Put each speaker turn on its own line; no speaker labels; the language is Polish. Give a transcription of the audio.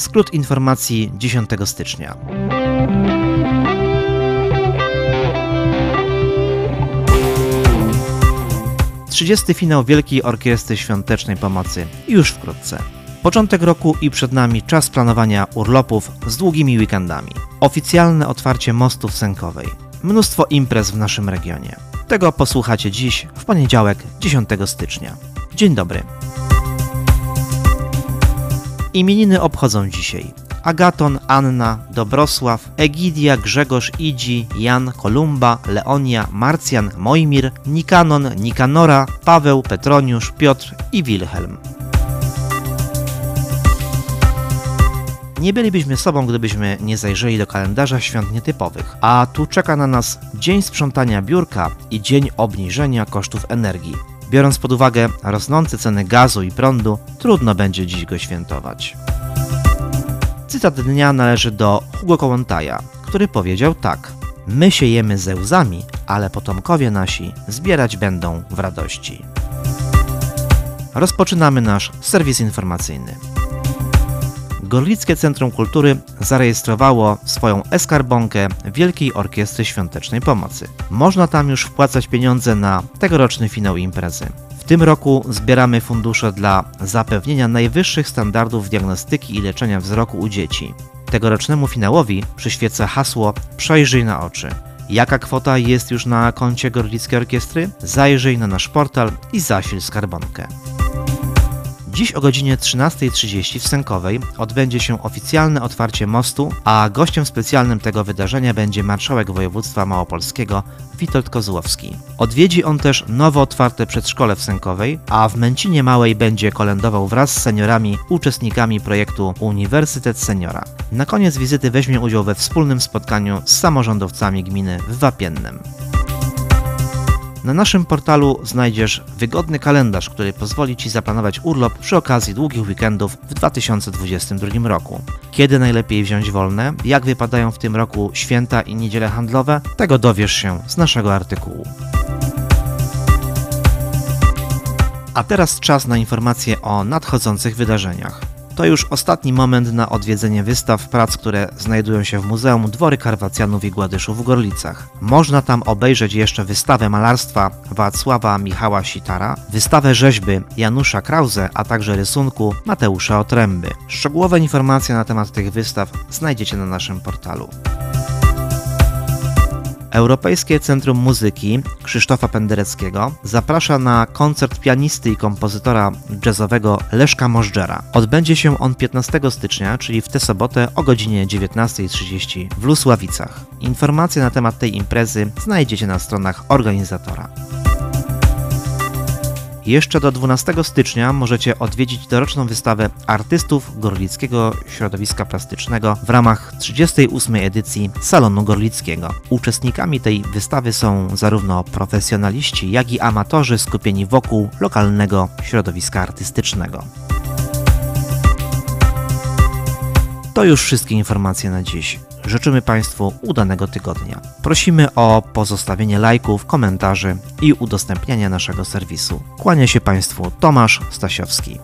Skrót informacji 10 stycznia. Trzydziesty finał Wielkiej Orkiestry Świątecznej Pomocy już wkrótce. Początek roku i przed nami czas planowania urlopów z długimi weekendami. Oficjalne otwarcie mostu w Sękowej. Mnóstwo imprez w naszym regionie. Tego posłuchacie dziś, w poniedziałek 10 stycznia. Dzień dobry. Imieniny obchodzą dzisiaj Agaton, Anna, Dobrosław, Egidia, Grzegorz, Idzi, Jan, Kolumba, Leonia, Marcjan, Mojmir, Nikanon, Nikanora, Paweł, Petroniusz, Piotr i Wilhelm. Nie bylibyśmy sobą, gdybyśmy nie zajrzeli do kalendarza świąt nietypowych, a tu czeka na nas dzień sprzątania biurka i dzień obniżenia kosztów energii. Biorąc pod uwagę rosnące ceny gazu i prądu, trudno będzie dziś go świętować. Cytat dnia należy do Hugo Kołłątaja, który powiedział tak: My siejemy ze łzami, ale potomkowie nasi zbierać będą w radości. Rozpoczynamy nasz serwis informacyjny. Gorlickie Centrum Kultury zarejestrowało swoją eskarbonkę Wielkiej Orkiestry Świątecznej Pomocy. Można tam już wpłacać pieniądze na tegoroczny finał imprezy. W tym roku zbieramy fundusze dla zapewnienia najwyższych standardów diagnostyki i leczenia wzroku u dzieci. Tegorocznemu finałowi przyświeca hasło Przejrzyj na oczy. Jaka kwota jest już na koncie Gorlickiej Orkiestry? Zajrzyj na nasz portal i zasil skarbonkę. Dziś o godzinie 13.30 w Sękowej odbędzie się oficjalne otwarcie mostu, a gościem specjalnym tego wydarzenia będzie marszałek województwa małopolskiego Witold Kozłowski. Odwiedzi on też nowo otwarte przedszkole w Sękowej, a w Męcinie Małej będzie kolędował wraz z seniorami, uczestnikami projektu Uniwersytet Seniora. Na koniec wizyty weźmie udział we wspólnym spotkaniu z samorządowcami gminy w Wapiennem. Na naszym portalu znajdziesz wygodny kalendarz, który pozwoli Ci zaplanować urlop przy okazji długich weekendów w 2022 roku. Kiedy najlepiej wziąć wolne, jak wypadają w tym roku święta i niedziele handlowe, tego dowiesz się z naszego artykułu. A teraz czas na informacje o nadchodzących wydarzeniach. To już ostatni moment na odwiedzenie wystaw prac, które znajdują się w Muzeum Dwory Karwacjanów i Gładyszów w Gorlicach. Można tam obejrzeć jeszcze wystawę malarstwa Wacława Michała Sitara, wystawę rzeźby Janusza Krause, a także rysunku Mateusza Otręby. Szczegółowe informacje na temat tych wystaw znajdziecie na naszym portalu. Europejskie Centrum Muzyki Krzysztofa Pendereckiego zaprasza na koncert pianisty i kompozytora jazzowego Leszka Możdżera. Odbędzie się on 15 stycznia, czyli w tę sobotę o godzinie 19.30 w Lusławicach. Informacje na temat tej imprezy znajdziecie na stronach organizatora. Jeszcze do 12 stycznia możecie odwiedzić doroczną wystawę artystów Gorlickiego Środowiska Plastycznego w ramach 38. edycji Salonu Gorlickiego. Uczestnikami tej wystawy są zarówno profesjonaliści, jak i amatorzy skupieni wokół lokalnego środowiska artystycznego. To już wszystkie informacje na dziś. Życzymy Państwu udanego tygodnia. Prosimy o pozostawienie lajków, komentarzy i udostępniania naszego serwisu. Kłania się Państwu Tomasz Stasiowski.